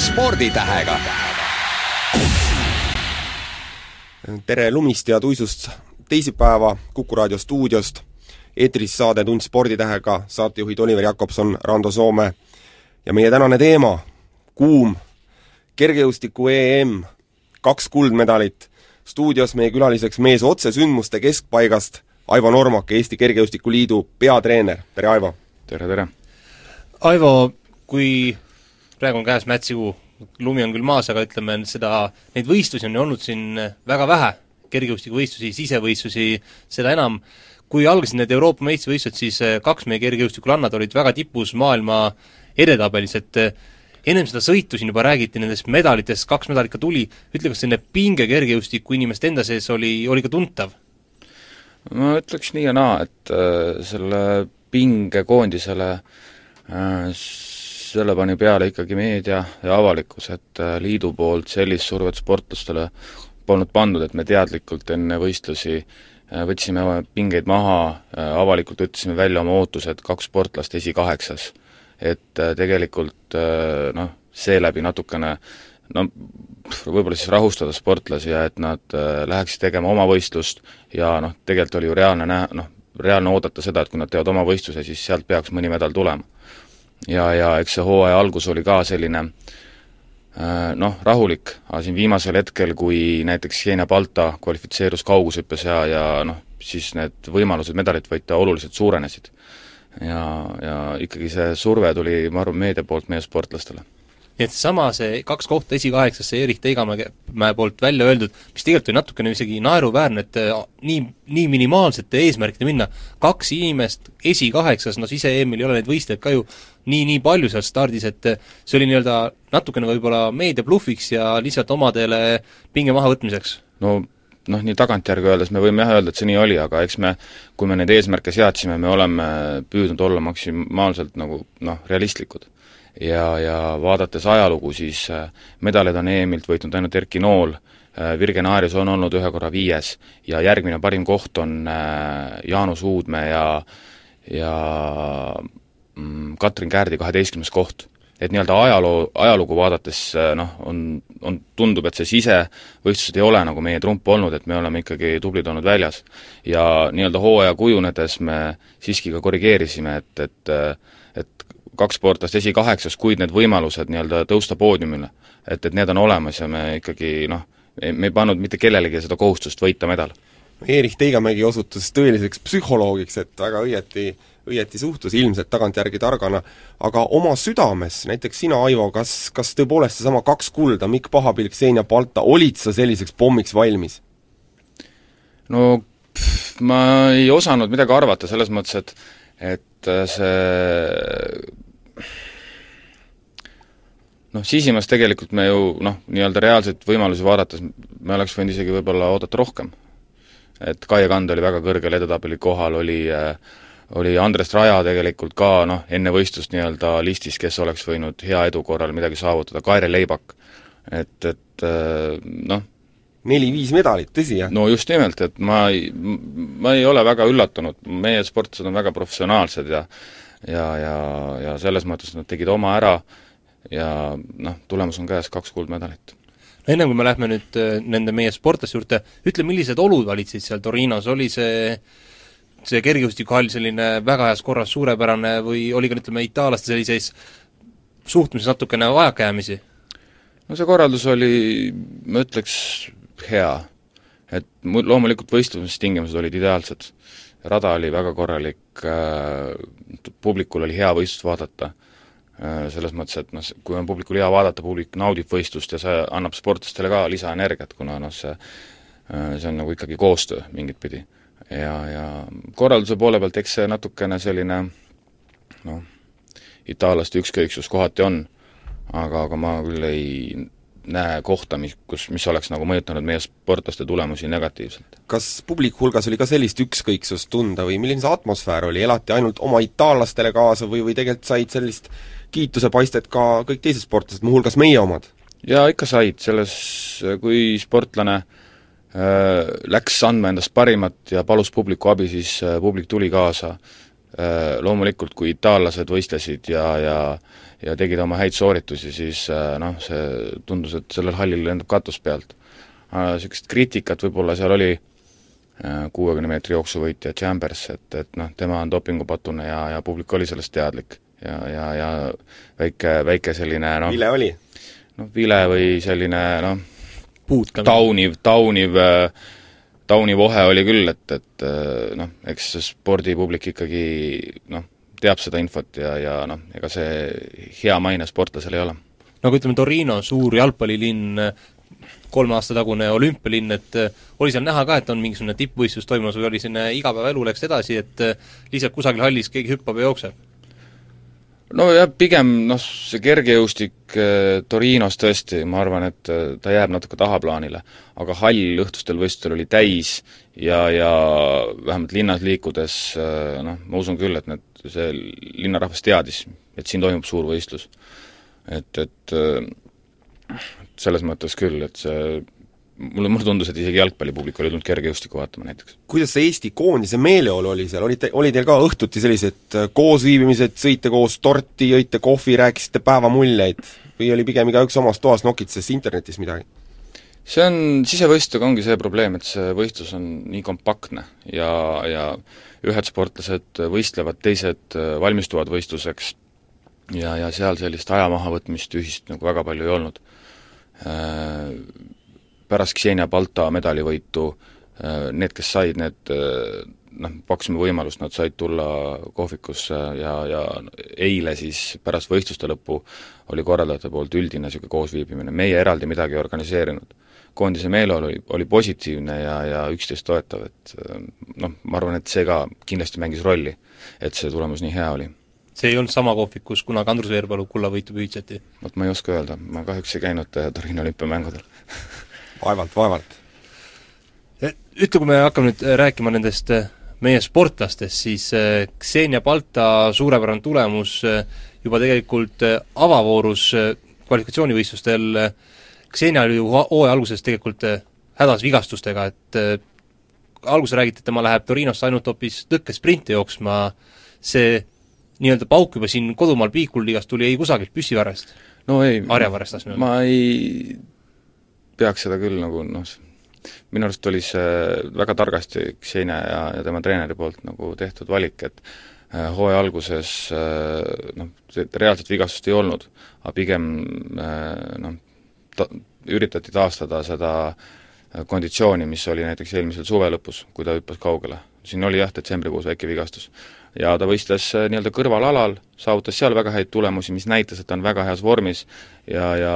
sporditähega. tere lumist ja tuisust teisipäeva Kuku raadio stuudiost. eetris saade Tund sporditähega, saatejuhid Oliver Jakobson, Rando Soome ja meie tänane teema, kuum, kergejõustiku EM, kaks kuldmedalit. stuudios meie külaliseks mees otsesündmuste keskpaigast, Aivo Normak, Eesti Kergejõustiku Liidu peatreener, tere Aivo! tere, tere! Aivo, kui praegu on käes märtsikuu, lumi on küll maas, aga ütleme, seda, neid võistlusi on ju olnud siin väga vähe, kergejõustikuvõistlusi, sisevõistlusi, seda enam, kui algasid need Euroopa meistrivõistlused, siis eh, kaks meie kergejõustikulannad olid väga tipus maailma edetabelis, et eh, ennem seda sõitu siin juba räägiti nendest medalitest, kaks medalit ka tuli, ütle, kas selline pinge kergejõustiku inimeste enda sees oli, oli ka tuntav? ma ütleks nii ja naa, et äh, selle pinge koondisele äh, selle pani peale ikkagi meedia ja avalikkus, et äh, liidu poolt sellist survet sportlastele polnud pandud, et me teadlikult enne võistlusi äh, võtsime pingeid maha, äh, avalikult ütlesime välja oma ootused, kaks sportlast esikaheksas. et tegelikult noh, seeläbi natukene no võib-olla siis rahustada sportlasi ja et nad läheksid tegema oma võistlust ja noh, tegelikult oli ju reaalne näha, noh, reaalne oodata seda, et kui nad teevad oma võistluse, siis sealt peaks mõni medal tulema ja, ja eks see hooaja algus oli ka selline äh, noh, rahulik, aga siin viimasel hetkel, kui näiteks Xenia Balta kvalifitseerus kaugushüppes ja, ja noh, siis need võimalused medalit võita oluliselt suurenesid. ja, ja ikkagi see surve tuli, ma arvan, meedia poolt meie sportlastele. Nii et seesama, see kaks kohta esikaheksasse Erik Teigamäe poolt välja öeldud, mis tegelikult oli natukene isegi naeruväärne, et äh, nii, nii minimaalsete eesmärkide minna, kaks inimest esikaheksas, no sise-EM-il ei ole neid võistlejaid ka ju nii, nii palju seal stardis, et see oli nii-öelda natukene võib-olla meedia blufiks ja lihtsalt omadele pinge mahavõtmiseks? no noh, nii tagantjärgi öeldes me võime jah öelda, et see nii oli, aga eks me, kui me neid eesmärke seadsime, me oleme püüdnud olla maksimaalselt nagu noh, realistlikud ja, ja vaadates ajalugu, siis äh, medaleid on EM-ilt võitnud ainult Erki Nool, äh, Virgen Aarius on olnud ühe korra viies ja järgmine parim koht on äh, Jaanus Uudmäe ja ja Katrin Käärdi kaheteistkümnes koht. et nii-öelda ajaloo, ajalugu vaadates noh, on, on, tundub, et see sisevõistlused ei ole nagu meie trump olnud, et me oleme ikkagi tublid olnud väljas. ja nii-öelda hooaja kujunedes me siiski ka korrigeerisime, et, et et kaks sportlast esikaheksas, kuid need võimalused nii-öelda tõusta poodiumile, et, et need on olemas ja me ikkagi noh, me ei pannud mitte kellelegi seda kohustust võita medal. Erich Teigamägi osutus tõeliseks psühholoogiks, et väga õieti, õieti suhtus ilmselt tagantjärgi targana, aga oma südames, näiteks sina, Aivo, kas, kas tõepoolest seesama kaks kulda, Mikk Pahapilk, Xenia Balta, olid sa selliseks pommiks valmis? no pff, ma ei osanud midagi arvata, selles mõttes, et et see noh, sisimas tegelikult me ju noh, nii-öelda reaalseid võimalusi vaadates me oleks võinud isegi võib-olla oodata rohkem. et Kaie Kand oli väga kõrgel edetabeli kohal, oli äh, oli Andres Raja tegelikult ka noh, enne võistlust nii-öelda listis, kes oleks võinud hea edu korral midagi saavutada, Kaire Leibak, et, et äh, noh, neli-viis medalit, tõsi, jah? no just nimelt, et ma ei, ma ei ole väga üllatunud, meie sportlased on väga professionaalsed ja ja, ja, ja selles mõttes nad tegid oma ära ja noh, tulemus on käes, kaks kuldmedalit. no ennem kui me lähme nüüd äh, nende meie sportlaste juurde, ütle, millised olud valitsesid seal Torinos, oli see see kergejõustikuhall selline väga heas korras, suurepärane või oli ka ütleme, itaallaste sellises suhtumises natukene vajakajäämisi? no see korraldus oli, ma ütleks, hea. et mu-, loomulikult võistlustingimused olid ideaalsed. rada oli väga korralik äh,, publikul oli hea võistlust vaadata äh,, selles mõttes, et noh, kui on publikul hea vaadata, publik naudib võistlust ja see annab sportlastele ka lisaenergiat, kuna noh, see äh, see on nagu ikkagi koostöö mingit pidi. Ja, ja korralduse poole pealt eks see natukene selline noh, itaallaste ükskõiksus kohati on, aga, aga ma küll ei näe kohta, mis, kus, mis oleks nagu mõjutanud meie sportlaste tulemusi negatiivselt. kas publiku hulgas oli ka sellist ükskõiksust tunda või milline see atmosfäär oli, elati ainult oma itaallastele kaasa või, või tegelikult said sellist kiitusepaistet ka kõik teised sportlased, muuhulgas meie omad? jaa, ikka said, selles, kui sportlane äh, läks andma endast parimat ja palus publiku abi, siis äh, publik tuli kaasa Äh, loomulikult, kui itaallased võistlesid ja, ja ja tegid oma häid sooritusi, siis äh, noh, see tundus, et sellel hallil lendab katus pealt. Niisugust kriitikat võib-olla seal oli äh, kuuekümne meetri jooksuvõitja Chambers, et, et noh, tema on dopingupatune ja, ja publik oli sellest teadlik. ja, ja, ja väike, väike selline noh vile oli? noh, vile või selline noh, tauniv, tauniv äh, tauniv ohe oli küll, et, et äh, noh, eks spordipublik ikkagi noh, teab seda infot ja, ja noh, ega see hea maine sportlasel ei ole. nagu ütleme, Torino, suur jalgpallilinn, kolme aasta tagune olümpialinn, et äh, oli seal näha ka, et on mingisugune tippvõistlus toimumas või oli selline igapäevaelu läks edasi, et lihtsalt kusagil hallis keegi hüppab ja jookseb? Nojah, pigem noh, see kergejõustik äh, Torinos tõesti, ma arvan, et äh, ta jääb natuke tahaplaanile. aga hall õhtustel võistlustel oli täis ja, ja vähemalt linnas liikudes äh, noh, ma usun küll, et need, see linnarahvas teadis, et siin toimub suur võistlus. et, et selles mõttes küll, et see mulle, mulle tundus, et isegi jalgpallipublik oli tulnud kergejõustikku vaatama näiteks. kuidas see Eesti koondise meeleolu oli seal, olite, oli teil ka õhtuti sellised äh, koosviibimised, sõite koos torti, jõite kohvi, rääkisite päevamuljeid või oli pigem igaüks omas toas nokitses internetis midagi? see on, sisevõistlusega ongi see probleem, et see võistlus on nii kompaktne ja, ja ühed sportlased võistlevad, teised äh, valmistuvad võistluseks ja, ja seal sellist aja mahavõtmist ühist nagu väga palju ei olnud äh, pärast Ksenia Balta medalivõitu äh, need, kes said, need äh, noh, pakkusime võimalust, nad said tulla kohvikusse ja, ja eile siis pärast võistluste lõppu oli korraldajate poolt üldine niisugune koosviibimine, meie eraldi midagi ei organiseerinud. koondise meeleolu oli, oli positiivne ja, ja üksteist toetav, et äh, noh, ma arvan, et see ka kindlasti mängis rolli, et see tulemus nii hea oli see ei olnud sama kohvik, kus kunagi Andrus Veerpalu kullavõitu püüdseti? vot ma ei oska öelda, ma kahjuks ei käinud Torino olümpiamängudel vaevalt, vaevalt. ütle, kui me hakkame nüüd äh, rääkima nendest äh, meie sportlastest, siis äh, Xenia Balta suurepärane tulemus juba tegelikult avavoorus kvalifikatsioonivõistlustel, Xenia oli ju hooaja alguses tegelikult hädas vigastustega, et alguses räägiti, et tema läheb Torinosse ainult hoopis tõkkesprinti jooksma, see nii-öelda pauk juba siin kodumaal Piikulliigas tuli ei kusagilt püssivarrest? no ei, harjavarrest, ma ei peaks seda küll nagu noh, minu arust oli see väga targasti Xenia ja, ja tema treeneri poolt nagu tehtud valik, et äh, hooaja alguses äh, noh, reaalset vigastust ei olnud, aga pigem äh, noh, ta-, üritati taastada seda konditsiooni, mis oli näiteks eelmisel suve lõpus, kui ta hüppas kaugele. siin oli jah, detsembrikuus väike vigastus ja ta võistles äh, nii-öelda kõrvalalal, saavutas seal väga häid tulemusi, mis näitas, et ta on väga heas vormis ja, ja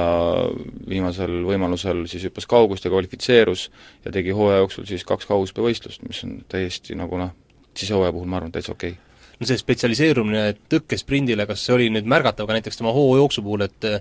viimasel võimalusel siis hüppas kaugust ja kvalifitseerus ja tegi hooaja jooksul siis kaks kauguspevõistlust, mis on täiesti nagu noh, sisehooaja puhul ma arvan, täitsa okei okay no see spetsialiseerumine tõkkesprindile, kas see oli nüüd märgatav ka näiteks tema hoojooksu puhul, et äh,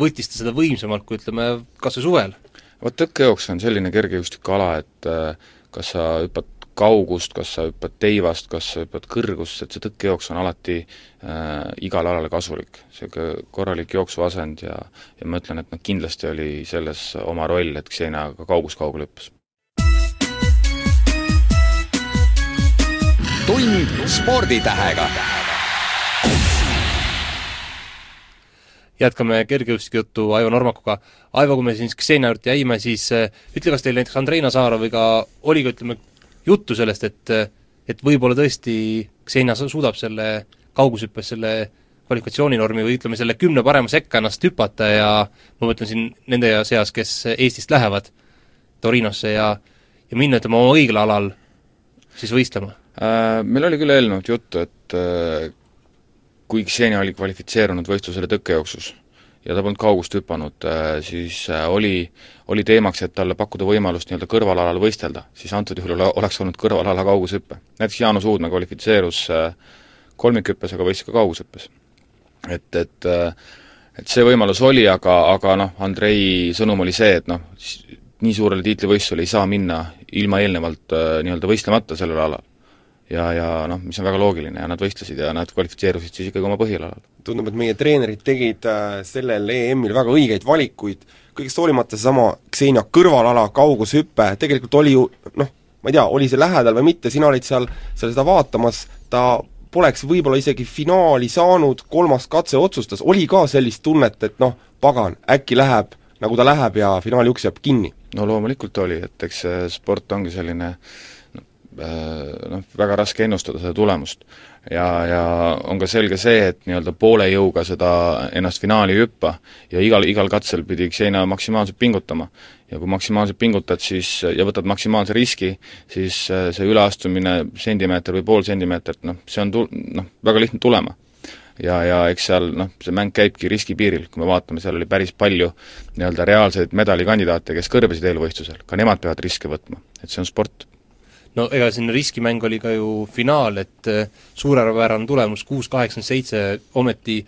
võttis ta seda võimsamalt kui ütleme, kas või suvel? vot tõkkejooks on selline kergejõustikuala, et äh, kas sa hüppad kaugust, kas sa hüppad teivast, kas sa hüppad kõrgust, et see tõkkejooks on alati äh, igale alale kasulik. niisugune korralik jooksuasend ja ja ma ütlen, et noh, kindlasti oli selles oma roll, et Xenia ka kaugust kaugele hüppas. tund sporditähega jätkame kergejõustikujuttu Aivo Normakuga. Aivo, kui me siin Xenia juurde jäime, siis äh, ütle, kas teil näiteks Andrei Nazaroviga oli ka ütleme, juttu sellest, et et võib-olla tõesti Xenia suudab selle kaugushüppes selle kvalifikatsiooninormi või ütleme, selle kümne parema sekka ennast hüpata ja ma mõtlen siin nende seas, kes Eestist lähevad Torinosse ja ja minna, ütleme, oma õigel alal siis võistlema? Äh, meil oli küll eelnevat juttu, et äh, kui Xenia oli kvalifitseerunud võistlusele tõkkejooksus ja ta polnud kaugust hüpanud, äh, siis äh, oli, oli teemaks, et talle pakkuda võimalust nii-öelda kõrvalalal võistelda, siis antud juhul oleks olnud kõrvalala kaugushüpe. näiteks Jaanus Uudmäe kvalifitseerus äh, kolmikhüppes, aga võistis ka kaugushüppes. et, et et see võimalus oli, aga, aga noh, Andrei sõnum oli see, et noh, nii suurele tiitlivõistlusele ei saa minna ilma eelnevalt nii-öelda võistlemata sellel alal ja, ja noh, mis on väga loogiline ja nad võistlesid ja nad kvalifitseerusid siis ikkagi oma põhialal. tundub, et meie treenerid tegid äh, sellel EM-il väga õigeid valikuid, kõigest hoolimata seesama Xenia kõrvalala kaugushüpe tegelikult oli ju noh, ma ei tea, oli see lähedal või mitte, sina olid seal, seal seda vaatamas, ta poleks võib-olla isegi finaali saanud, kolmas katse otsustas, oli ka sellist tunnet, et noh, pagan, äkki läheb nagu ta läheb ja finaali uks jääb kinni? no loomulikult oli, et eks see sport ongi selline noh, väga raske ennustada seda tulemust. ja, ja on ka selge see, et nii-öelda poole jõuga seda ennast finaali ei hüppa ja igal, igal katsel pidi Xenia maksimaalselt pingutama. ja kui maksimaalselt pingutad, siis ja võtad maksimaalse riski, siis see üleastumine sentimeeter või pool sentimeetrit, noh, see on tu-, noh, väga lihtne tulema ja, ja eks seal noh, see mäng käibki riskipiiril, kui me vaatame, seal oli päris palju nii-öelda reaalseid medalikandidaate, kes kõrbesid eelvõistlusel, ka nemad peavad riske võtma, et see on sport. No ega siin riskimäng oli ka ju finaal, et äh, suurepärane tulemus, kuus kaheksakümmend seitse, ometi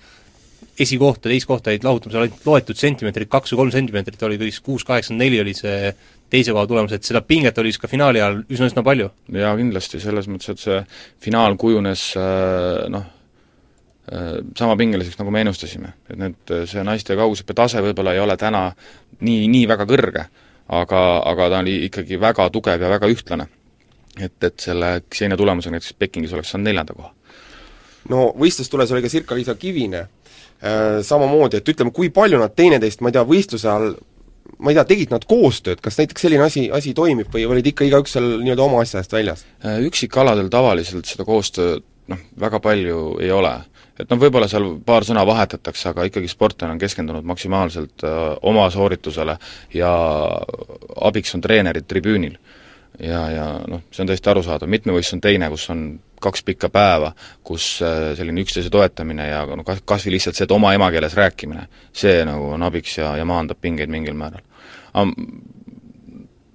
esikohta, teist kohta jäid lahutamisel ainult loetud sentimeetrid, kaks või kolm sentimeetrit oli siis kuus kaheksakümmend neli oli see teise koha tulemus, et seda pinget oli siis ka finaali ajal üsna-üsna palju? jaa, kindlasti, selles mõttes, et see finaal kujunes äh, noh, Äh, sama pingeliseks, nagu me ennustasime. et need, see naiste kaugushüppe tase võib-olla ei ole täna nii, nii väga kõrge, aga, aga ta oli ikkagi väga tugev ja väga ühtlane. Et, et selle Xenia tulemusega näiteks Pekingis oleks saanud neljanda koha. no võistlustules oli ka Sirka-Liisa Kivine äh, samamoodi, et ütleme, kui palju nad teineteist, ma ei tea, võistluse all ma ei tea, tegid nad koostööd, kas näiteks selline asi, asi toimib või olid ikka igaüks seal nii-öelda oma asja eest väljas? Äh, üksikkaladel tavaliselt seda koostööd noh, väga palju ei ole et noh, võib-olla seal paar sõna vahetatakse, aga ikkagi sportlane on keskendunud maksimaalselt äh, oma sooritusele ja abiks on treenerid tribüünil. Ja, ja noh, see on täiesti arusaadav, mitmevõistlus on teine, kus on kaks pikka päeva, kus äh, selline üksteise toetamine ja no kas, kas või lihtsalt see, et oma emakeeles rääkimine, see nagu on abiks ja, ja maandab pingeid mingil määral.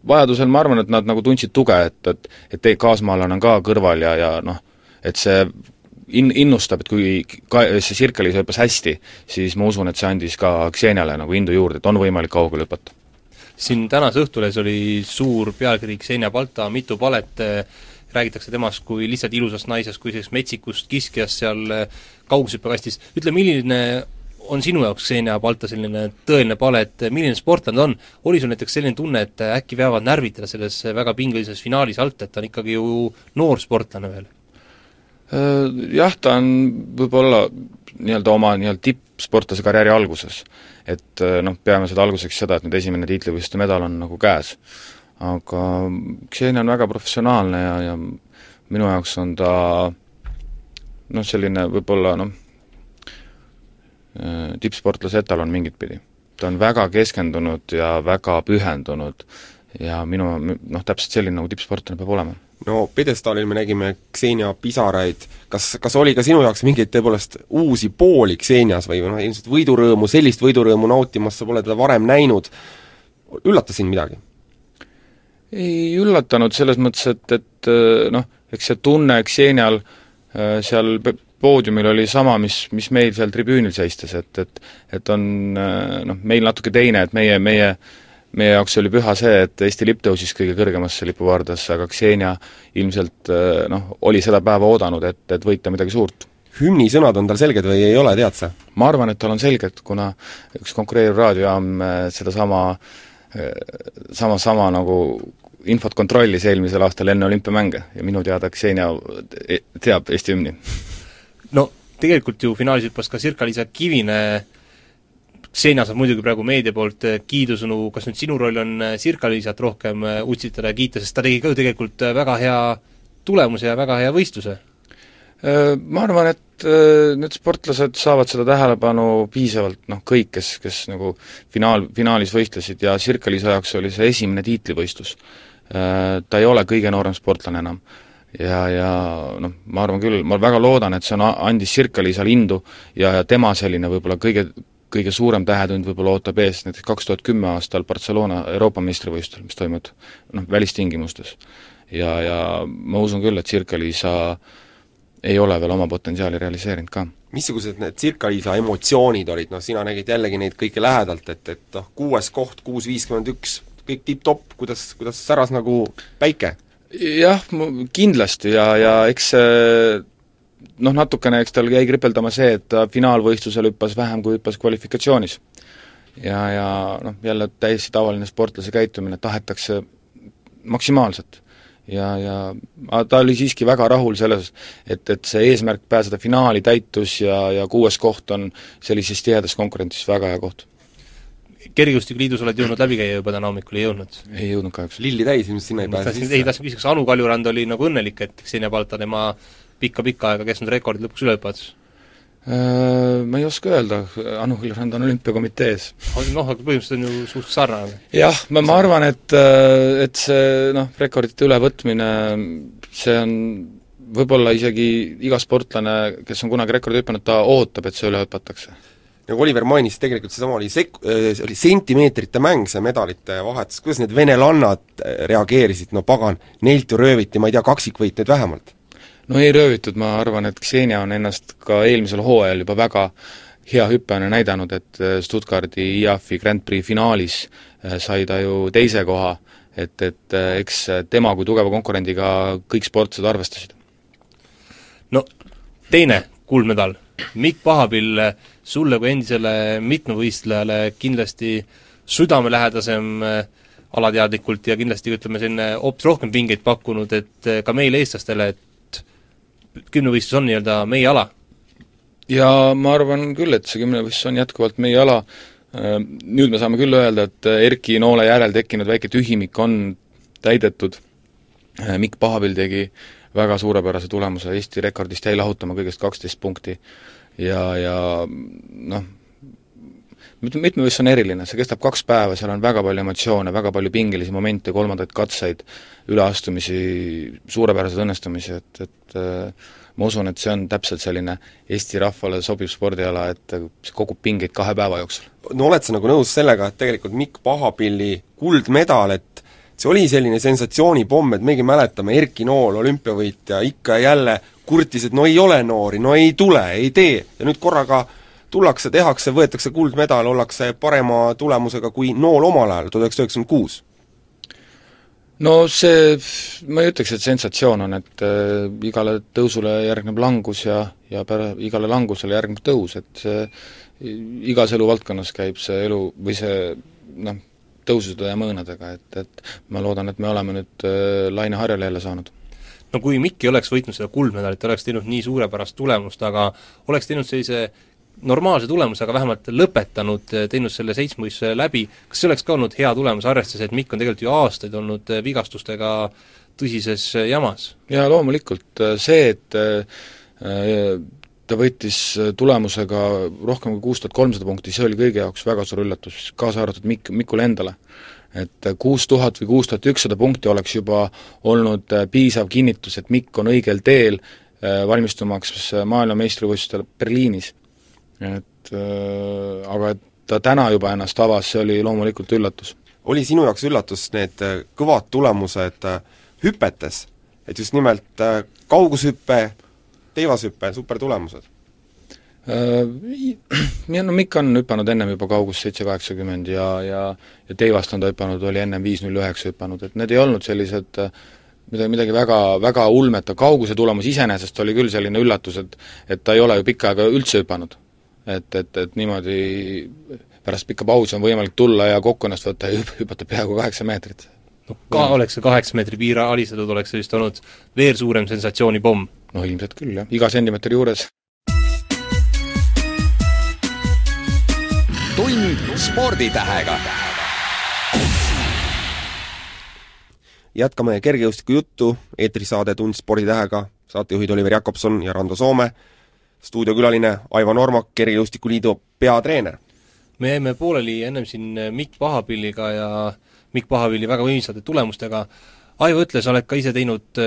Vajadusel ma arvan, et nad nagu tundsid tuge, et, et et kaasmaalane on ka kõrval ja, ja noh, et see in-, innustab, et kui ka-, see Sirkelis hüppas hästi, siis ma usun, et see andis ka Xeniale nagu indu juurde, et on võimalik kaugele hüpata. Siin tänase Õhtulehes oli suur pealkiri Xenia Balta, mitu palet, räägitakse temast kui lihtsalt ilusast naisest, kui sellisest metsikust kiskjast seal kaugushüppekastis, ütle, milline on sinu jaoks Xenia Balta selline tõeline palet, milline sportlane ta on? oli sul näiteks selline tunne, et äkki veavad närvid teda selles väga pingelises finaalis alt, et ta on ikkagi ju noor sportlane veel? Äh, jah, ta on võib-olla nii-öelda oma nii-öelda tippsportlase karjääri alguses. Et äh, noh, peame seda alguseks seda, et nüüd esimene tiitlivõistluste medal on nagu käes. aga Xenia on väga professionaalne ja, ja minu jaoks on ta noh, selline võib-olla noh, äh, tippsportlase etalon mingit pidi. ta on väga keskendunud ja väga pühendunud ja minu noh, täpselt selline, nagu tippsportlane peab olema. No pjedestaalil me nägime Xenia pisaraid, kas, kas oli ka sinu jaoks mingeid tõepoolest uusi pooli Xenias või noh, ilmselt võidurõõmu, sellist võidurõõmu nautimas sa pole teda varem näinud, üllatas sind midagi? ei üllatanud, selles mõttes, et, et noh, eks see tunne Xenial äh, seal poodiumil oli sama, mis, mis meil seal tribüünil seistes, et, et et on äh, noh, meil natuke teine, et meie, meie äh, meie jaoks oli püha see, et Eesti lipp tõusis kõige kõrgemasse lipuvardasse, aga Xenia ilmselt eh, noh, oli seda päeva oodanud, et, et võita midagi suurt. hümni sõnad on tal selged või ei ole, tead sa? ma arvan, et tal on selged, kuna üks konkureeriv raadiojaam eh, sedasama, eh, sama, sama nagu infot kontrollis eelmisel aastal enne olümpiamänge ja minu teada Xenia teab Eesti hümni. no tegelikult ju finaalis hüppas ka Sirka-Liisa Kivine Xenia saab muidugi praegu meedia poolt eh, kiidusõnu, kas nüüd sinu roll on eh, Sirka-Liisat rohkem eh, utsitada ja kiita, sest ta tegi ka ju tegelikult väga hea tulemuse ja väga hea võistluse? Ma arvan, et need sportlased saavad seda tähelepanu piisavalt, noh kõik, kes, kes nagu finaal, finaalis võistlesid ja Sirka-Liisa jaoks oli see esimene tiitlivõistlus. Ta ei ole kõige noorem sportlane enam ja, ja noh, ma arvan küll, ma väga loodan, et see on, andis Sirka-Liisale indu ja, ja tema selline võib-olla kõige kõige suurem tähetund võib-olla ootab ees näiteks kaks tuhat kümme aastal Barcelona Euroopa meistrivõistlustel, mis toimuvad noh, välistingimustes. ja, ja ma usun küll, et Circa-Liisa ei ole veel oma potentsiaali realiseerinud ka. missugused need Circa-Liisa emotsioonid olid, noh sina nägid jällegi neid kõike lähedalt, et, et noh, kuues koht, kuus viiskümmend üks, kõik tipp-topp, kuidas, kuidas säras nagu päike? jah, kindlasti ja, ja eks see noh, natukene eks tal jäi kripeldama see, et ta finaalvõistlusel hüppas vähem, kui hüppas kvalifikatsioonis. ja, ja noh, jälle täiesti tavaline sportlase käitumine, tahetakse maksimaalselt. ja, ja aga ta oli siiski väga rahul selles, et, et see eesmärk pääseda finaali täitus ja, ja kuues koht on sellises tihedas konkurentsis väga hea koht. kergejõustikuliidus oled jõudnud läbi käia juba täna hommikul, ei jõudnud? ei jõudnud kahjuks. lilli täis, ilmselt sinna ei pääse sisse. ei tahtsin küsida, kas Anu Kaljurand oli nagu õnnelik, et Xenia Balta tema pikka-pikka aega kestnud rekordit lõpuks üle hüppas? Äh, Ma ei oska öelda, Anu Küljurand on olümpiakomitees. noh, aga põhimõtteliselt on ju suhteliselt sarnane. jah, ma, ma arvan, et, et see noh, rekordite ülevõtmine, see on võib-olla isegi iga sportlane, kes on kunagi rekordi hüpanud, ta ootab, et see üle hüpatakse. nagu Oliver mainis, tegelikult seesama oli sek-, see oli sentimeetrite mäng, see medalite vahetus, kuidas need venelannad reageerisid, no pagan, neilt ju rööviti, ma ei tea, kaksikvõit nüüd vähemalt no ei röövitud, ma arvan, et Xenia on ennast ka eelmisel hooajal juba väga hea hüppajana näidanud, et Stuttgardi IAF-i Grand Prix finaalis äh, sai ta ju teise koha, et, et äh, eks tema kui tugeva konkurendiga kõik sportlased arvestasid. no teine kuldmedal, Mikk Pahapill, sulle kui endisele mitmevõistlejale kindlasti südamelähedasem äh, alateadlikult ja kindlasti ütleme, selline hoopis rohkem pingeid pakkunud, et äh, ka meile, eestlastele, et kümnevõistlus on nii-öelda meie ala. ja ma arvan küll, et see kümnevõistlus on jätkuvalt meie ala, Äh, nüüd me saame küll öelda, et Erki Noole järel tekkinud väike tühimik on täidetud, Äh, Mikk Pahapill tegi väga suurepärase tulemuse, Eesti rekordist jäi lahutama kõigest kaksteist punkti. Ja, ja noh, mitmevõistlus on eriline, see kestab kaks päeva, seal on väga palju emotsioone, väga palju pingelisi momente, kolmandaid katseid, üleastumisi, suurepäraseid õnnestumisi, et, et äh, ma usun, et see on täpselt selline Eesti rahvale sobiv spordiala, et see kogub pingeid kahe päeva jooksul. no oled sa nagu nõus sellega, et tegelikult Mikk Pahapilli kuldmedal, et see oli selline sensatsioonipomm, et meiegi mäletame, Erki Nool, olümpiavõitja, ikka ja jälle kurtis, et no ei ole noori, no ei tule, ei tee, ja nüüd korraga tullakse, tehakse, võetakse kuldmedal, ollakse parema tulemusega kui Nool omal ajal, tuhat üheksasada üheksakümmend kuus. no see, ma ei ütleks, et sensatsioon on, et äh, igale tõusule järgneb langus ja, ja pära-, igale langusele järgneb tõus, et see igas eluvaldkonnas käib see elu või see noh, tõusude ja mõõnadega, et, et ma loodan, et me oleme nüüd äh, laineharjale jälle saanud no kui Mikk ei oleks võitnud seda kuldmedalit, oleks teinud nii suurepärast tulemust, aga oleks teinud sellise normaalse tulemuse, aga vähemalt lõpetanud, teinud selle seitsmevõistluse läbi, kas see oleks ka olnud hea tulemus, arvestades, et Mikk on tegelikult ju aastaid olnud vigastustega tõsises jamas? jaa, loomulikult, see, et ta võitis tulemusega rohkem kui kuus tuhat kolmsada punkti, see oli kõigi jaoks väga suur üllatus, kaasa arvatud Mikk, Mikule endale. et kuus tuhat või kuus tuhat ükssada punkti oleks juba olnud piisav kinnitus, et Mikk on õigel teel valmistumaks maailmameistrivõistlustel Berliinis. Et äh, aga et ta täna juba ennast avas, see oli loomulikult üllatus. oli sinu jaoks üllatus need äh, kõvad tulemused hüpetes, et just nimelt kaugushüpe, teivashüpe, supertulemused? Ja no Mikk on hüpanud ennem juba kaugust seitse kaheksakümmend ja, ja ja teivast on ta hüpanud, oli ennem viis null üheksa hüpanud, et need ei olnud sellised midagi, midagi väga, väga ulmet, kauguse tulemus iseenesest oli küll selline üllatus, et et ta ei ole ju pikka aega üldse hüpanud. Et, et, et niimoodi pärast pikka pausi on võimalik tulla ja kokku ennast võtta ja hüp-, hüpata peaaegu kaheksa meetrit. no ka oleks see kaheksa meetri piire alistatud, oleks see vist olnud veel suurem sensatsioonipomm. no ilmselt küll, jah, iga sentimeetri juures tund sporditähega. jätkame kergejõustiku juttu, eetrisaade Tund sporditähega, saatejuhid Oliver Jakobson ja Rando Soome, stuudiokülaline Aivo Normak, Kergejõustikuliidu peatreener. me jäime pooleli ennem siin Mikk Pahapilliga ja Mikk Pahapilli väga võimsate tulemustega, Aivo ütle, sa oled ka ise teinud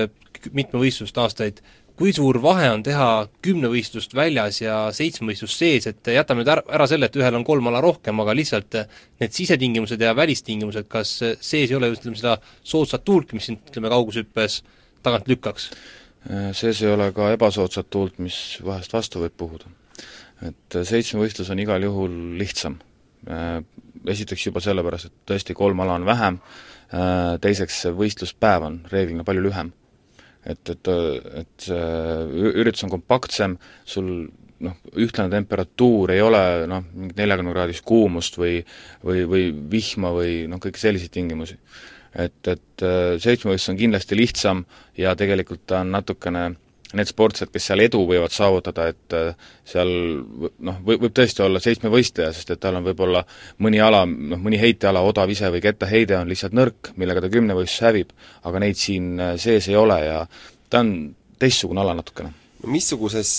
mitmevõistlust aastaid, kui suur vahe on teha kümnevõistlust väljas ja seitsmevõistlust sees, et jätame nüüd ära, ära selle, et ühel on kolm ala rohkem, aga lihtsalt need sisetingimused ja välistingimused, kas sees ei ole ütleme, seda soodsat tuult, mis sind ütleme, kaugushüppes tagant lükkaks? Sees ei ole ka ebasoodsat tuult, mis vahest vastu võib puhuda. et seitsmevõistlus on igal juhul lihtsam. Esiteks juba sellepärast, et tõesti kolm ala on vähem, teiseks võistluspäev on reeglina palju lühem et, et, et see üritus on kompaktsem, sul noh, ühtlane temperatuur ei ole noh, mingit neljakümne kraadist kuumust või või, või vihma või noh, kõiki selliseid tingimusi. Et, et äh, seitsmevõistlus on kindlasti lihtsam ja tegelikult ta on natukene need sportlased, kes seal edu võivad saavutada, et äh, seal noh, võib, võib tõesti olla seitsmevõistleja, sest et tal on võib-olla mõni ala, noh mõni heiteala, odav ise või kettaheide on lihtsalt nõrk, millega ta kümnevõistlus hävib, aga neid siin äh, sees ei ole ja ta on teistsugune ala natukene missuguses,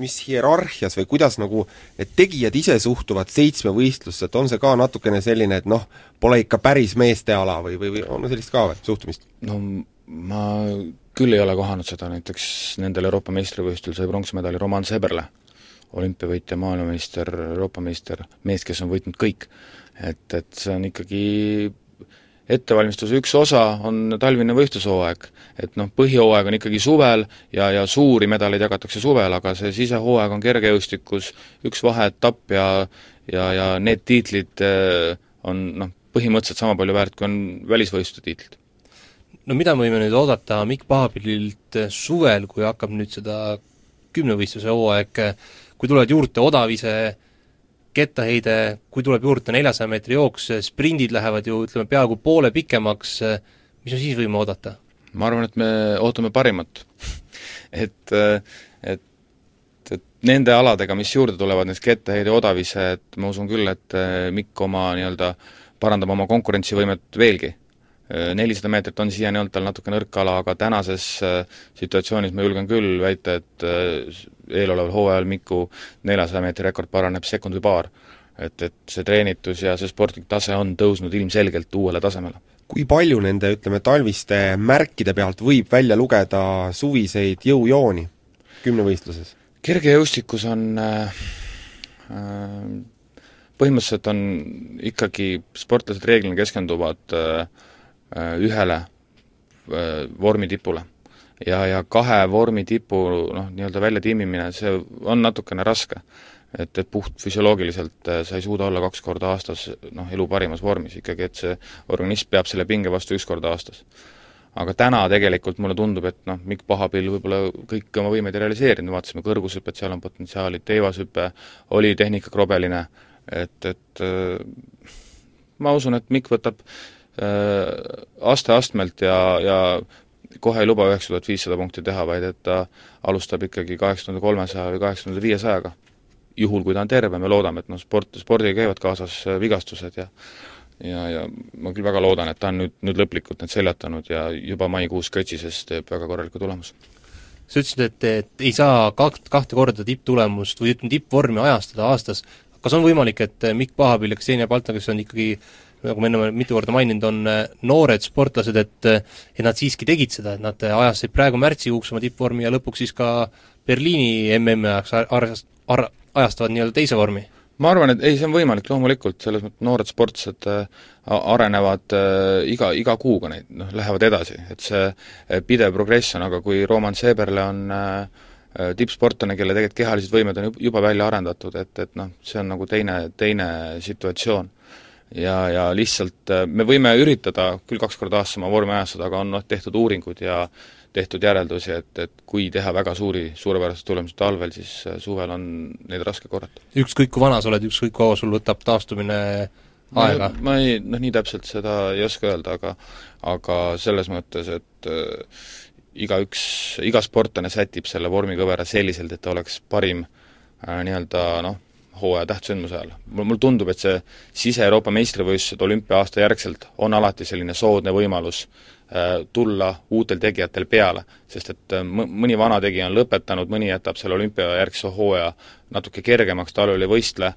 mis hierarhias või kuidas nagu need tegijad ise suhtuvad seitsmevõistlusse, et on see ka natukene selline, et noh, pole ikka päris meeste ala või, või, või on sellist ka või, suhtumist? no ma küll ei ole kohanud seda, näiteks nendel Euroopa meistrivõistlustel sai pronksmedali Roman Seberle, olümpiavõitja, maailmameister, Euroopa meister, mees, kes on võitnud kõik. et, et see on ikkagi ettevalmistuse üks osa on talvine võistlushooaeg. et noh, põhihooaeg on ikkagi suvel ja, ja suuri medaleid jagatakse suvel, aga see sisehooaeg on kergejõustikus üks vaheetapp ja ja, ja need tiitlid eh, on noh, põhimõtteliselt sama palju väärt, kui on välisvõistluste tiitlid no mida me võime nüüd oodata Mikk Paabililt suvel, kui hakkab nüüd seda kümnevõistluse hooaeg, kui tulevad juurde odavise kettaheide, kui tuleb juurde neljasaja meetri jooks, sprindid lähevad ju ütleme, peaaegu poole pikemaks, mis me siis võime oodata? ma arvan, et me ootame parimat et, et et nende aladega, mis juurde tulevad, näiteks kettaheide, odavise, et ma usun küll, et Mikk oma nii-öelda parandab oma konkurentsivõimet veelgi Äh, nelisada meetrit on siiani olnud tal natuke nõrk ala, aga tänases äh, situatsioonis ma julgen küll väita, et äh, eeloleval hooajal Miku neljasaja meetri rekord paraneb sekund või paar. et, et see treenitus ja see sportlik tase on tõusnud ilmselgelt uuele tasemele. kui palju nende, ütleme, talviste märkide pealt võib välja lugeda suviseid jõujooni kümnevõistluses? kergejõustikus on äh, põhimõtteliselt on ikkagi, sportlased reeglina keskenduvad äh, Äh, ühele äh, vormitipule. ja, ja kahe vormitipu noh, nii-öelda väljatiimimine, see on natukene raske. et, et puht füsioloogiliselt äh, sa ei suuda olla kaks korda aastas noh, elu parimas vormis. Ikkagi, et see organism peab selle pinge vastu üks kord aastas. Aga täna tegelikult mulle tundub, et noh, Mikk Pahapill võib-olla kõiki oma võimeid ei realiseerinud, vaatasime kõrgushüpet, seal on potentsiaali, teivashüpe oli tehnika krobeline, et, et ma usun, et Mikk võtab Äh, aste-astmelt ja, ja kohe ei luba üheksa tuhat viissada punkti teha, vaid et ta alustab ikkagi kaheksa tuhande kolmesaja või kaheksa tuhande viiesajaga. juhul, kui ta on terve, me loodame, et noh, sport, spordiga käivad kaasas äh, vigastused ja ja, ja ma küll väga loodan, et ta on nüüd, nüüd lõplikult need seljatanud ja juba maikuus Kötsises teeb väga korraliku tulemuse. sa ütlesid, et, et ei saa kakt, kahte korda tipptulemust või ütleme, tippvormi ajastada aastas, kas on võimalik, et Mikk Pahapill ja Ksenia Balta, kes on ikkagi nagu me enne mitu korda maininud, on äh, noored sportlased, et äh, et nad siiski tegid seda, et nad äh, ajasid praegu märtsikuuks oma tippvormi ja lõpuks siis ka Berliini MM-i ajaks ar-, ar-, ajastavad nii-öelda teise vormi? ma arvan, et ei, see on võimalik loomulikult, selles mõttes noored sportlased arenevad iga, iga kuuga neid, noh, lähevad edasi, et see pidev progress on, aga kui Roman Seeberle on tippsportlane, kelle tegelikult kehalised võimed on juba välja arendatud, et, et noh, see on nagu teine, teine situatsioon ja, ja lihtsalt äh, me võime üritada küll kaks korda aastas oma vormi ajastada, aga on noh, tehtud uuringud ja tehtud järeldusi, et, et kui teha väga suuri, suurepäraseid tulemusi talvel, siis äh, suvel on neid raske korrata. ükskõik kui vana sa oled, ükskõik kaua sul võtab taastumine aega? ma ei, noh nii täpselt seda ei oska öelda, aga aga selles mõttes, et äh, igaüks, iga sportlane sätib selle vormikõvera selliselt, et ta oleks parim äh, nii-öelda noh, hooaja tähtsündmuse ajal. mul, tundub, et see sise-Euroopa meistrivõistlused olümpia-aasta järgselt on alati selline soodne võimalus äh, tulla uutel tegijatel peale, sest et äh, mõni vana tegija on lõpetanud, mõni jätab selle olümpiajärgse hooaja natuke kergemaks, talvel ei võistle,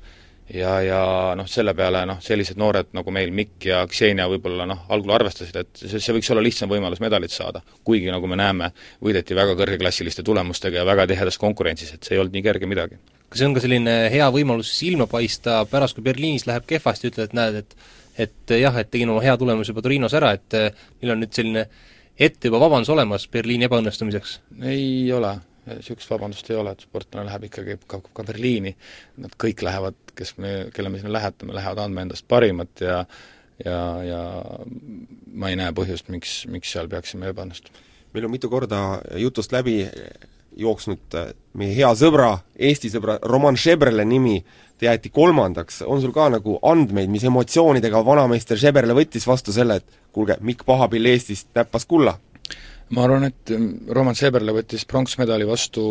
ja, ja noh, selle peale noh, sellised noored nagu meil Mikk ja Ksenia võib-olla noh, algul arvestasid, et see, see võiks olla lihtsam võimalus medalit saada. kuigi nagu me näeme, võideti väga kõrgeklassiliste tulemustega ja väga tihedas konkurentsis, et see ei olnud nii kerge midagi kas see on ka selline hea võimalus silma paista pärast, kui Berliinis läheb kehvasti, ütled, et näed, et et jah, et tegin oma hea tulemuse juba Torinos ära, et neil on nüüd selline ette juba vabandus olemas Berliini ebaõnnestumiseks? ei ole, niisugust vabandust ei ole, et sportlane läheb ikkagi ka, ka Berliini, nad kõik lähevad, kes me, kelle me sinna lähetame, lähevad andma endast parimat ja ja, ja ma ei näe põhjust, miks, miks seal peaksime ebaõnnestuma. meil on mitu korda jutust läbi jooksnud äh, meie hea sõbra, Eesti sõbra Roman Šebrele nimi, ta jäeti kolmandaks, on sul ka nagu andmeid, mis emotsioonidega vanameister Šeberle võttis vastu selle, et kuulge, Mikk Pahapill Eestist näppas kulla? ma arvan, et Roman Šeberle võttis pronksmedali vastu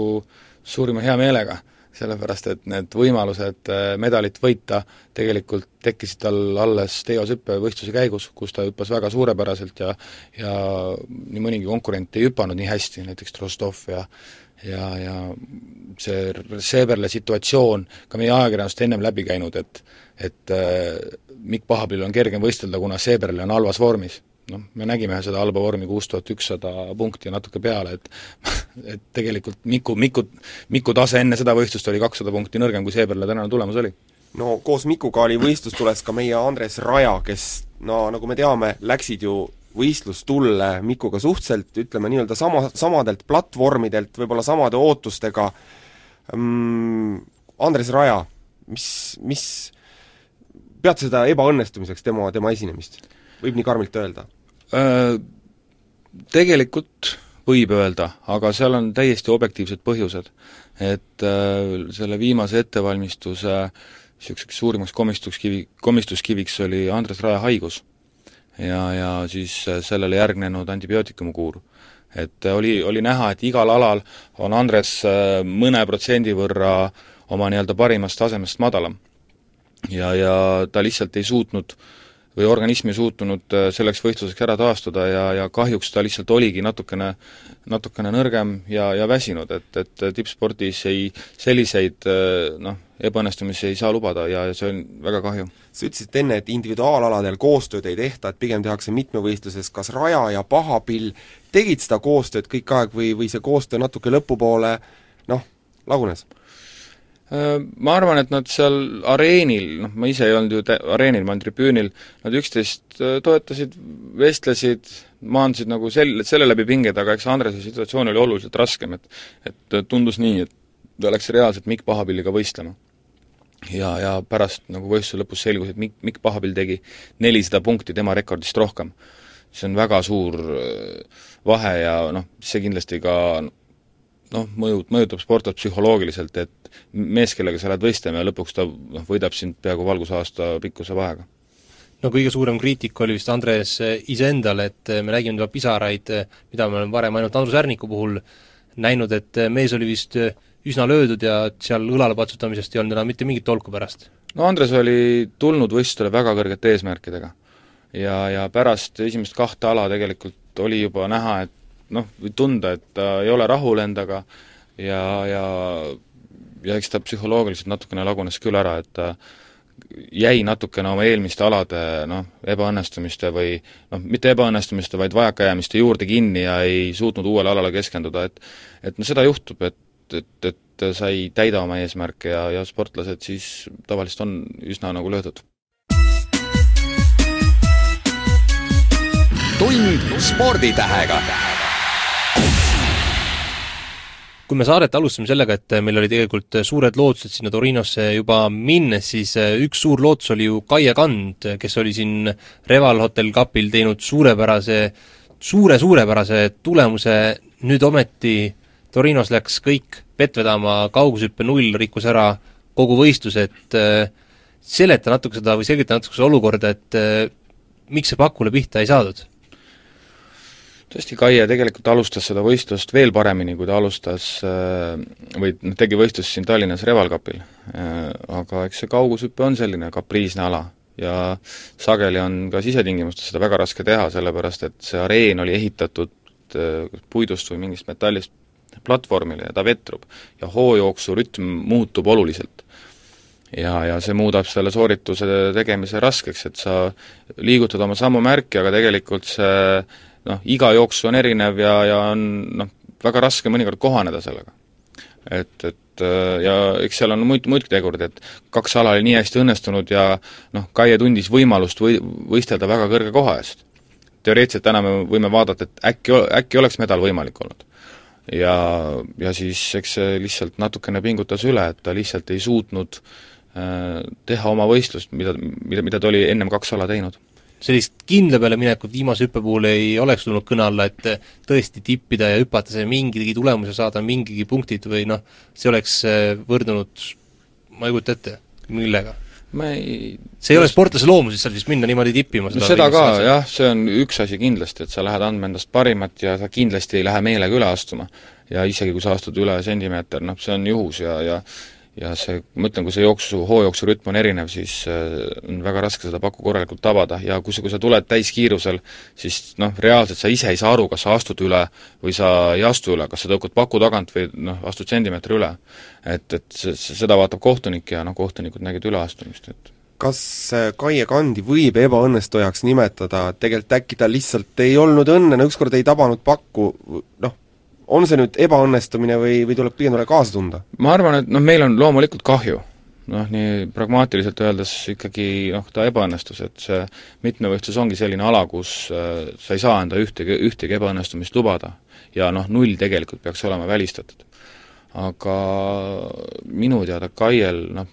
suurima heameelega sellepärast et need võimalused äh, medalit võita tegelikult tekkisid tal alles teoshüppe võistluse käigus, kus ta hüppas väga suurepäraselt ja ja nii mõnigi konkurent ei hüpanud nii hästi, näiteks Rostov ja ja, ja see Seeberle situatsioon, ka meie ajakirjandusest ennem läbi käinud, et et äh, Mikk Pahapill on kergem võistelda, kuna Seeberle on halvas vormis noh, me nägime seda halba vormi kuus tuhat ükssada punkti ja natuke peale, et et tegelikult Miku, Miku, Miku tase enne seda võistlust oli kakssada punkti nõrgem, kui seepeale tänane tulemus oli. no koos Mikuga oli võistlustules ka meie Andres Raja, kes no nagu me teame, läksid ju võistlustulle Mikuga suhteliselt, ütleme nii-öelda sama, samadelt platvormidelt, võib-olla samade ootustega mm,, Andres Raja, mis, mis pead seda ebaõnnestumiseks, tema, tema esinemist? Võib nii karmilt öelda? Äh, tegelikult võib öelda, aga seal on täiesti objektiivsed põhjused. et äh, selle viimase ettevalmistuse niisuguseks suurimaks komistuskivi, komistuskiviks oli Andres Raja haigus. ja, ja siis äh, sellele järgnenud antibiootikukuur. et oli, oli näha, et igal alal on Andres mõne protsendi võrra oma nii-öelda parimast tasemest madalam. ja, ja ta lihtsalt ei suutnud äh, või organism ei suutnud äh, selleks võistluseks ära taastuda ja, ja kahjuks ta lihtsalt oligi natukene, natukene nõrgem ja, ja väsinud, et, et tippspordis ei, selliseid äh, noh, ebaõnnestumisi ei saa lubada ja, ja see on väga kahju. sa ütlesid enne, et individuaalaladel koostööd ei tehta, et pigem tehakse mitmevõistluses, kas Raja ja Pahapill tegid seda koostööd kõik aeg või, või see koostöö natuke lõpupoole noh, lagunes? Äh, ma arvan, et nad seal areenil, noh ma ise ei olnud ju areenil, ma olin tribüünil, nad üksteist äh, toetasid, vestlesid, maandusid nagu sel-, selle läbi pinged, aga eks Andrese situatsioon oli oluliselt raskem, et et tundus nii, et ta läks reaalselt Mikk Pahapilliga võistlema. ja, ja pärast nagu võistluse lõpus selgus, et Mikk, Mikk Pahapill tegi nelisada punkti tema rekordist rohkem. see on väga suur äh, vahe ja noh, see kindlasti ka noh, mõjub, mõjutab sportlast psühholoogiliselt, et mees, kellega sa lähed võistlema ja lõpuks ta noh, võidab sind peaaegu valgusaasta pikkuse vahega. no kõige suurem kriitika oli vist Andres iseendale, et me nägime tema pisaraid, mida me oleme varem ainult Andrus Ärniku puhul näinud, et mees oli vist üsna löödud ja seal õlale patsutamisest ei olnud enam mitte mingit tolku pärast. no Andres oli tulnud võistlusele väga kõrgete eesmärkidega. ja, ja pärast esimest kahte ala tegelikult oli juba näha, et noh, tunda, et ta ei ole rahul endaga ja, ja ja eks ta psühholoogiliselt natukene lagunes küll ära, et ta jäi natukene oma eelmiste alade noh, ebaõnnestumiste või noh, mitte ebaõnnestumiste, vaid vajakajäämiste juurde kinni ja ei suutnud uuele alale keskenduda, et et no seda juhtub, et, et, et sa ei täida oma eesmärke ja, ja sportlased siis tavaliselt on üsna nagu löödud. tund sporditähega kui me saadet alustasime sellega, et meil oli tegelikult suured lootused sinna Torinosse juba minnes, siis äh, üks suur lootus oli ju Kaie Kand, kes oli siin Reval Hotel Cupil teinud suurepärase, suure suurepärase tulemuse, nüüd ometi Torinos läks kõik vett vedama, kaugushüppe null rikkus ära kogu võistluse, et äh, seleta natuke seda või selgita natuke seda olukorda, et äh, miks see pakule pihta ei saadud? Tõesti, Kaie tegelikult alustas seda võistlust veel paremini, kui ta alustas äh, või noh, tegi võistlust siin Tallinnas Reval Cupil. Äh, aga eks see kaugushüpe on selline kapriisne ala ja sageli on ka sisetingimustes seda väga raske teha, sellepärast et see areen oli ehitatud äh, puidust või mingist metallist platvormile ja ta vetrub. ja hoojooksu rütm muutub oluliselt. ja, ja see muudab selle soorituse tegemise raskeks, et sa liigutad oma sammumärki, aga tegelikult see noh, iga jooksu on erinev ja, ja on noh, väga raske mõnikord kohaneda sellega. et, et äh, ja eks seal on muid, muidki tegureid, et kaks ala oli nii hästi õnnestunud ja noh, Kaie tundis võimalust või, võistelda väga kõrge koha eest. teoreetiliselt täna me võime vaadata, et äkki, äkki oleks medal võimalik olnud. ja, ja siis eks see lihtsalt natukene pingutas üle, et ta lihtsalt ei suutnud äh, teha oma võistlust, mida, mida, mida ta oli ennem kaks ala teinud sellist kindla peale minekut viimase hüppe puhul ei oleks tulnud kõne alla, et tõesti tippida ja hüpata, see mingigi tulemuse saada, mingigi punktid või noh, see oleks võrdunud, ma ei kujuta ette, millega ma ei see ei ole sportlase loomuses seal vist minna niimoodi tippima no seda ka, jah, see on üks asi kindlasti, et sa lähed andma endast parimat ja sa kindlasti ei lähe meelega üle astuma. ja isegi, kui sa astud üle sentimeeter, noh, see on juhus ja, ja ja see, ma ütlen, kui see jooksu, hoojooksu rütm on erinev, siis äh, on väga raske seda pakku korralikult tabada ja kui sa, kui sa tuled täiskiirusel, siis noh, reaalselt sa ise ei saa aru, kas sa astud üle või sa ei astu üle, kas sa tõukad paku tagant või noh, astud sentimeetri üle. et, et seda vaatab kohtunik ja noh, kohtunikud nägid üleastumist, et kas äh, Kaie Kandi võib ebaõnnestujaks nimetada, et tegelikult äkki tal lihtsalt ei olnud õnne, no ükskord ei tabanud pakku, noh, on see nüüd ebaõnnestumine või, või tuleb pigem talle kaasa tunda? ma arvan, et noh, meil on loomulikult kahju, noh, nii pragmaatiliselt öeldes ikkagi noh, ta ebaõnnestus, et see mitmevõistlus ongi selline ala, kus äh, sa ei saa enda ühtegi, ühtegi ebaõnnestumist lubada. ja noh, null tegelikult peaks olema välistatud. aga minu teada Kaiel noh,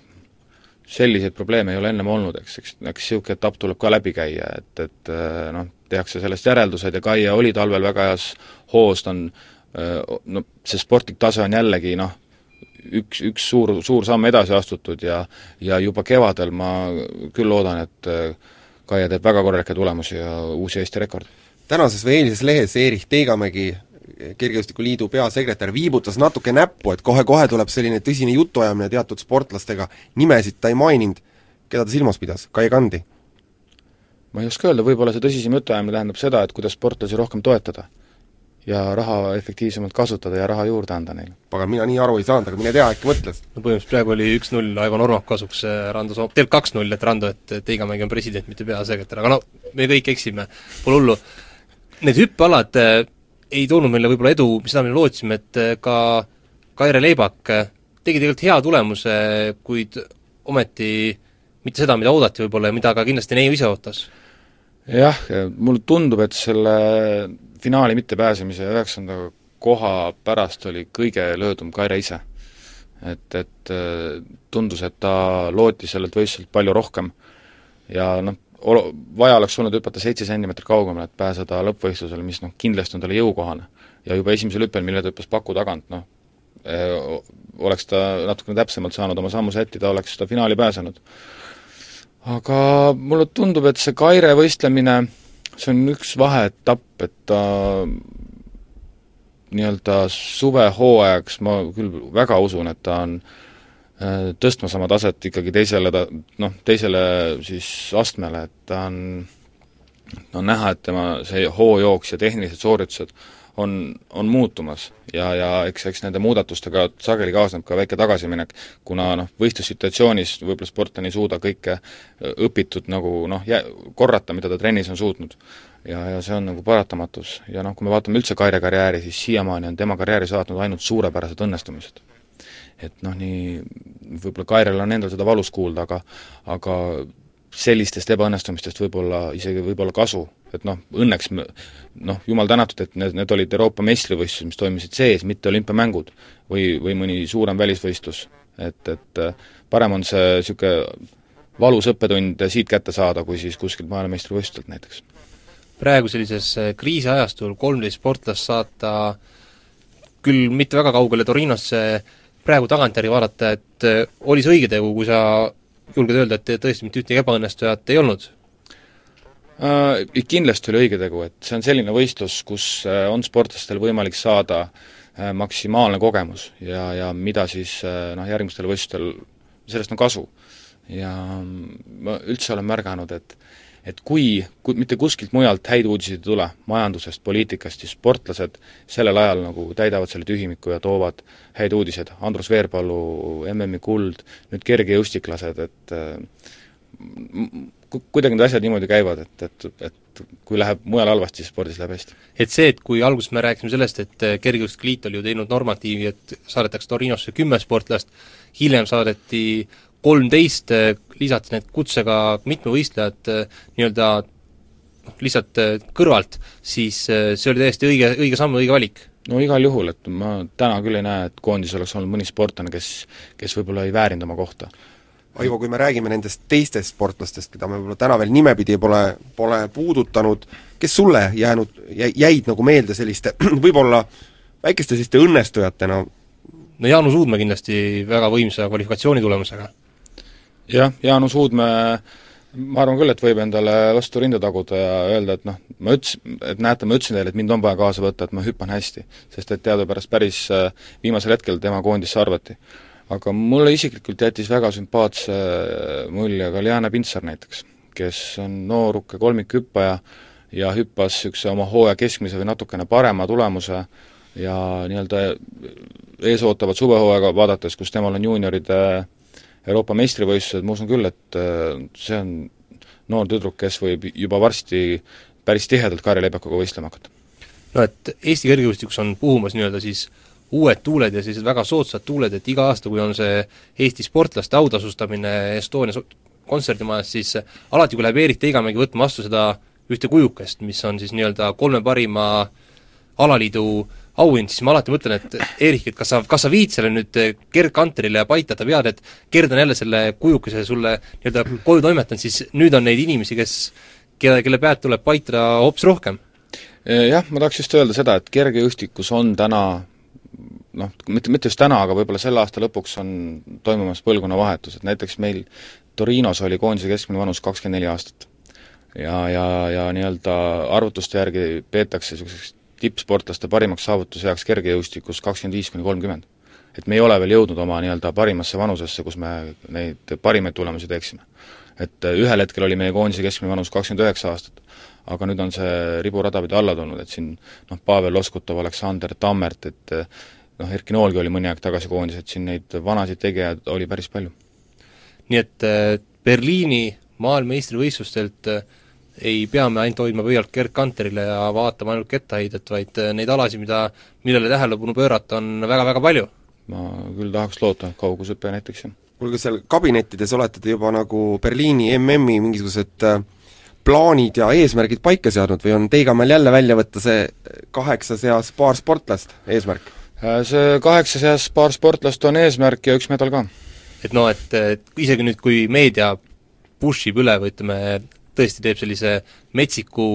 selliseid probleeme ei ole ennem olnud, eks, eks, eks niisugune etapp tuleb ka läbi käia, et, et äh, noh, tehakse sellest järeldused ja Kaia oli talvel väga heas hoos, ta on no see sportlik tase on jällegi noh, üks, üks suur, suur samm edasi astutud ja ja juba kevadel ma küll loodan, et Kaia teeb väga korralikke tulemusi ja uusi Eesti rekordi. tänases või eilses lehes Erich Teigamägi, Kergejõustikuliidu peasekretär, viibutas natuke näppu, et kohe-kohe tuleb selline tõsine jutuajamine teatud sportlastega, nimesid ta ei maininud, keda ta silmas pidas, Kai Kandi? ma ei oska öelda, võib-olla see tõsisem jutuajamine tähendab seda, et kuidas sportlasi rohkem toetada ja raha efektiivsemalt kasutada ja raha juurde anda neile. pagan, mina nii aru ei saanud, aga mine tea, äkki mõtles? no põhimõtteliselt praegu oli üks-null Aivo Normak kasuks äh, Rando Soom-, tegelikult kaks-null, et Rando, et Teigamägi on president, mitte peasekretär, aga no me kõik eksime, pole hullu. Need hüppealad äh, ei toonud meile võib-olla edu, mida me lootsime, et äh, ka Kaire Leibak tegi tegelikult hea tulemuse, kuid ometi mitte seda, mida oodati võib-olla ja mida ka kindlasti Neiu ise ootas. Jah, mulle tundub, et selle finaali mittepääsemise üheksanda koha pärast oli kõige löödum Kaire ise. et, et äh, tundus, et ta lootis sellelt võistluselt palju rohkem ja noh, olo-, vaja oleks olnud hüpata seitse sentimeetrit kaugemale, et pääseda lõppvõistlusele, mis noh, kindlasti on talle jõukohane. ja juba esimesel hüppel, mille ta hüppas paku tagant, noh, äh, oleks ta natukene täpsemalt saanud oma sammu sättida, oleks ta finaali pääsenud. Aga mulle tundub, et see Kaire võistlemine see on üks vaheetapp, et ta nii-öelda suvehooajaks ma küll väga usun, et ta on äh, tõstmas oma taset ikkagi teisele ta-, noh, teisele siis astmele, et ta on on näha, et tema see hoojooks ja tehnilised sooritused on, on muutumas. Ja, ja eks, eks nende muudatustega sageli kaasneb ka väike tagasiminek, kuna noh, võistlussituatsioonis võib-olla sportlane ei suuda kõike õpitud nagu noh, jä-, korrata, mida ta trennis on suutnud. Ja, ja see on nagu paratamatus. Ja noh, kui me vaatame üldse Kaire karjääri, siis siiamaani on tema karjääri saatnud ainult suurepärased õnnestumised. et noh, nii võib-olla Kairel on endal seda valus kuulda, aga aga sellistest ebaõnnestumistest võib-olla isegi võib-olla kasu, et noh, õnneks me noh, jumal tänatud, et need, need olid Euroopa meistrivõistlused, mis toimusid sees, mitte olümpiamängud või, või mõni suurem välisvõistlus. et, et parem on see niisugune valus õppetund siit kätte saada, kui siis kuskilt maailmameistrivõistlustelt näiteks praegu sellises äh, kriisiajastul kolmteist sportlast saata küll mitte väga kaugele Torinosse, praegu tagantjärgi vaadata, et äh, oli see õige tegu, kui sa julged öelda, et tõesti mitte ühtegi ebaõnnestujat ei olnud? Uh, kindlasti oli õige tegu, et see on selline võistlus, kus uh, on sportlastel võimalik saada uh, maksimaalne kogemus ja, ja mida siis noh, järgmistel võistlustel, sellest on kasu. ja ma üldse olen märganud, et et kui, kui mitte kuskilt mujalt häid uudiseid ei tule, majandusest, poliitikast, siis sportlased sellel ajal nagu täidavad selle tühimiku ja toovad häid uudiseid, Andrus Veerpalu MM-i kuld, nüüd kergejõustiklased, et kuidagi need asjad niimoodi käivad, et, et, et kui läheb mujal halvasti, siis spordis läheb hästi. et see, et kui alguses me rääkisime sellest, et Kergejõustikliit oli ju teinud normatiivi, et saadetakse Torinosse kümme sportlast, hiljem saadeti kolmteist, eh, lisati need kutsega mitmevõistlejad eh, nii-öelda noh, lihtsalt eh, kõrvalt, siis see oli täiesti õige, õige samm, õige valik no igal juhul, et ma täna küll ei näe, et koondis oleks olnud mõni sportlane, kes, kes võib-olla ei väärinud oma kohta. Aivo, kui me räägime nendest teistest sportlastest, keda me võib-olla täna veel nimepidi pole, pole puudutanud, kes sulle jäänud, jäid nagu meelde selliste võib-olla väikeste selliste õnnestujatena? no Jaanus Uudmäe kindlasti väga võimsa kvalifikatsiooni tulemusega. Jah, Jaanus Uudmäe ma arvan küll, et võib endale vastu rinda taguda ja öelda, et noh, ma ütlesin, et näete, ma ütlesin teile, et mind on vaja kaasa võtta, et ma hüppan hästi. sest et teadupärast päris äh, viimasel hetkel tema koondisse arvati. aga mulle isiklikult jättis väga sümpaatse äh, mulje ka Liana Pintsar näiteks, kes on nooruke kolmikhüppaja ja hüppas niisuguse oma hooaja keskmise või natukene parema tulemuse ja nii-öelda ees ootavat suvehooaega vaadates, kus temal on juunioride Euroopa meistrivõistlused, ma usun küll, et äh, see on noor tüdruk, kes võib juba varsti päris tihedalt Kaarel Leibekuga võistlema hakata. no et Eesti kergejõustikus on puhumas nii-öelda siis uued tuuled ja sellised väga soodsad tuuled, et iga aasta, kui on see Eesti sportlaste autasustamine Estonia kontserdimajas, siis alati, kui läheb Eerik Teigamägi võtma vastu seda ühte kujukest, mis on siis nii-öelda kolme parima alaliidu auhind, siis ma alati mõtlen, et Eerik, et kas sa, kas sa viid selle nüüd Gerd Kanterile paitata, vead, et Gerd on jälle selle kujukese sulle nii-öelda koju toimetanud, siis nüüd on neid inimesi, kes, kelle, kelle pead tuleb paitada hoopis rohkem? Jah, ma tahaks just öelda seda, et kergejõustikus on täna noh, mitte, mitte just täna, aga võib-olla selle aasta lõpuks on toimumas põlvkonnavahetus, et näiteks meil Torinos oli koondise keskmine vanus kakskümmend neli aastat. ja, ja, ja nii-öelda arvutuste järgi peetakse niisuguseks tippsportlaste parimaks saavutusajaks kergejõustikus kakskümmend viis kuni kolmkümmend. et me ei ole veel jõudnud oma nii-öelda parimasse vanusesse, kus me neid parimaid tulemusi teeksime. et äh, ühel hetkel oli meie koondise keskmine vanus kakskümmend üheksa aastat, aga nüüd on see riburada pidi alla tulnud, et siin noh, Pavel Loskutov, Aleksander Tammert, et äh, noh, Erki Noolgi oli mõni aeg tagasi koondises, et siin neid vanasid tegijaid oli päris palju. nii et äh, Berliini maailmameistrivõistlustelt äh, ei pea me ainult hoidma pöialt Gerd Kanterile ja vaatama ainult kettaheidet, vaid äh, neid alasid, mida, millele tähelepanu pöörata, on väga-väga palju. ma küll tahaks loota, kaugushüpe näiteks, jah. kuulge, seal kabinettides olete te juba nagu Berliini MM-i mingisugused äh, plaanid ja eesmärgid paika seadnud või on Teigamäel jälle välja võtta see kaheksa seas paar sportlast eesmärk? Äh, see kaheksa seas paar sportlast on eesmärk ja üks medal ka. et noh, et, et isegi nüüd, kui meedia push ib üle või ütleme, tõesti teeb sellise metsiku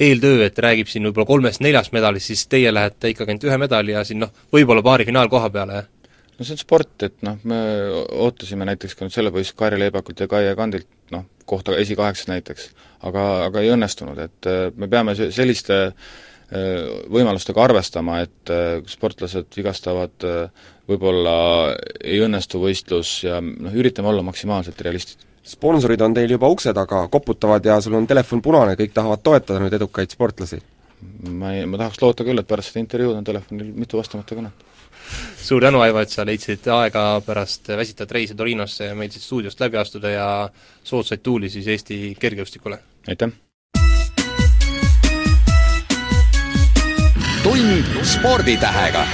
eeltöö, et räägib siin võib-olla kolmest-neljast medalist, siis teie lähete ikkagi ainult ühe medali ja siin noh, võib-olla paari finaalkoha peale, jah? no see on sport, et noh, me ootasime näiteks ka nüüd selle võistluse Kairi Leibakult ja Kaie Kandilt noh, kohta esikaheksas näiteks, aga, aga ei õnnestunud, et äh, me peame selliste äh, võimalustega arvestama, et äh, sportlased vigastavad, võib-olla ei õnnestu võistlus ja noh, üritame olla maksimaalselt realistid sponsorid on teil juba ukse taga, koputavad ja sul on telefon punane, kõik tahavad toetada nüüd edukaid sportlasi? ma ei, ma tahaks loota küll, et pärast seda intervjuud on telefonil mitu vastamata kõnet. suur tänu, Aivo, et sa leidsid aega pärast väsitavat reisi Torinosse meil siit stuudiost läbi astuda ja soodsaid tuuli siis Eesti kergejõustikule! aitäh! tund sporditähega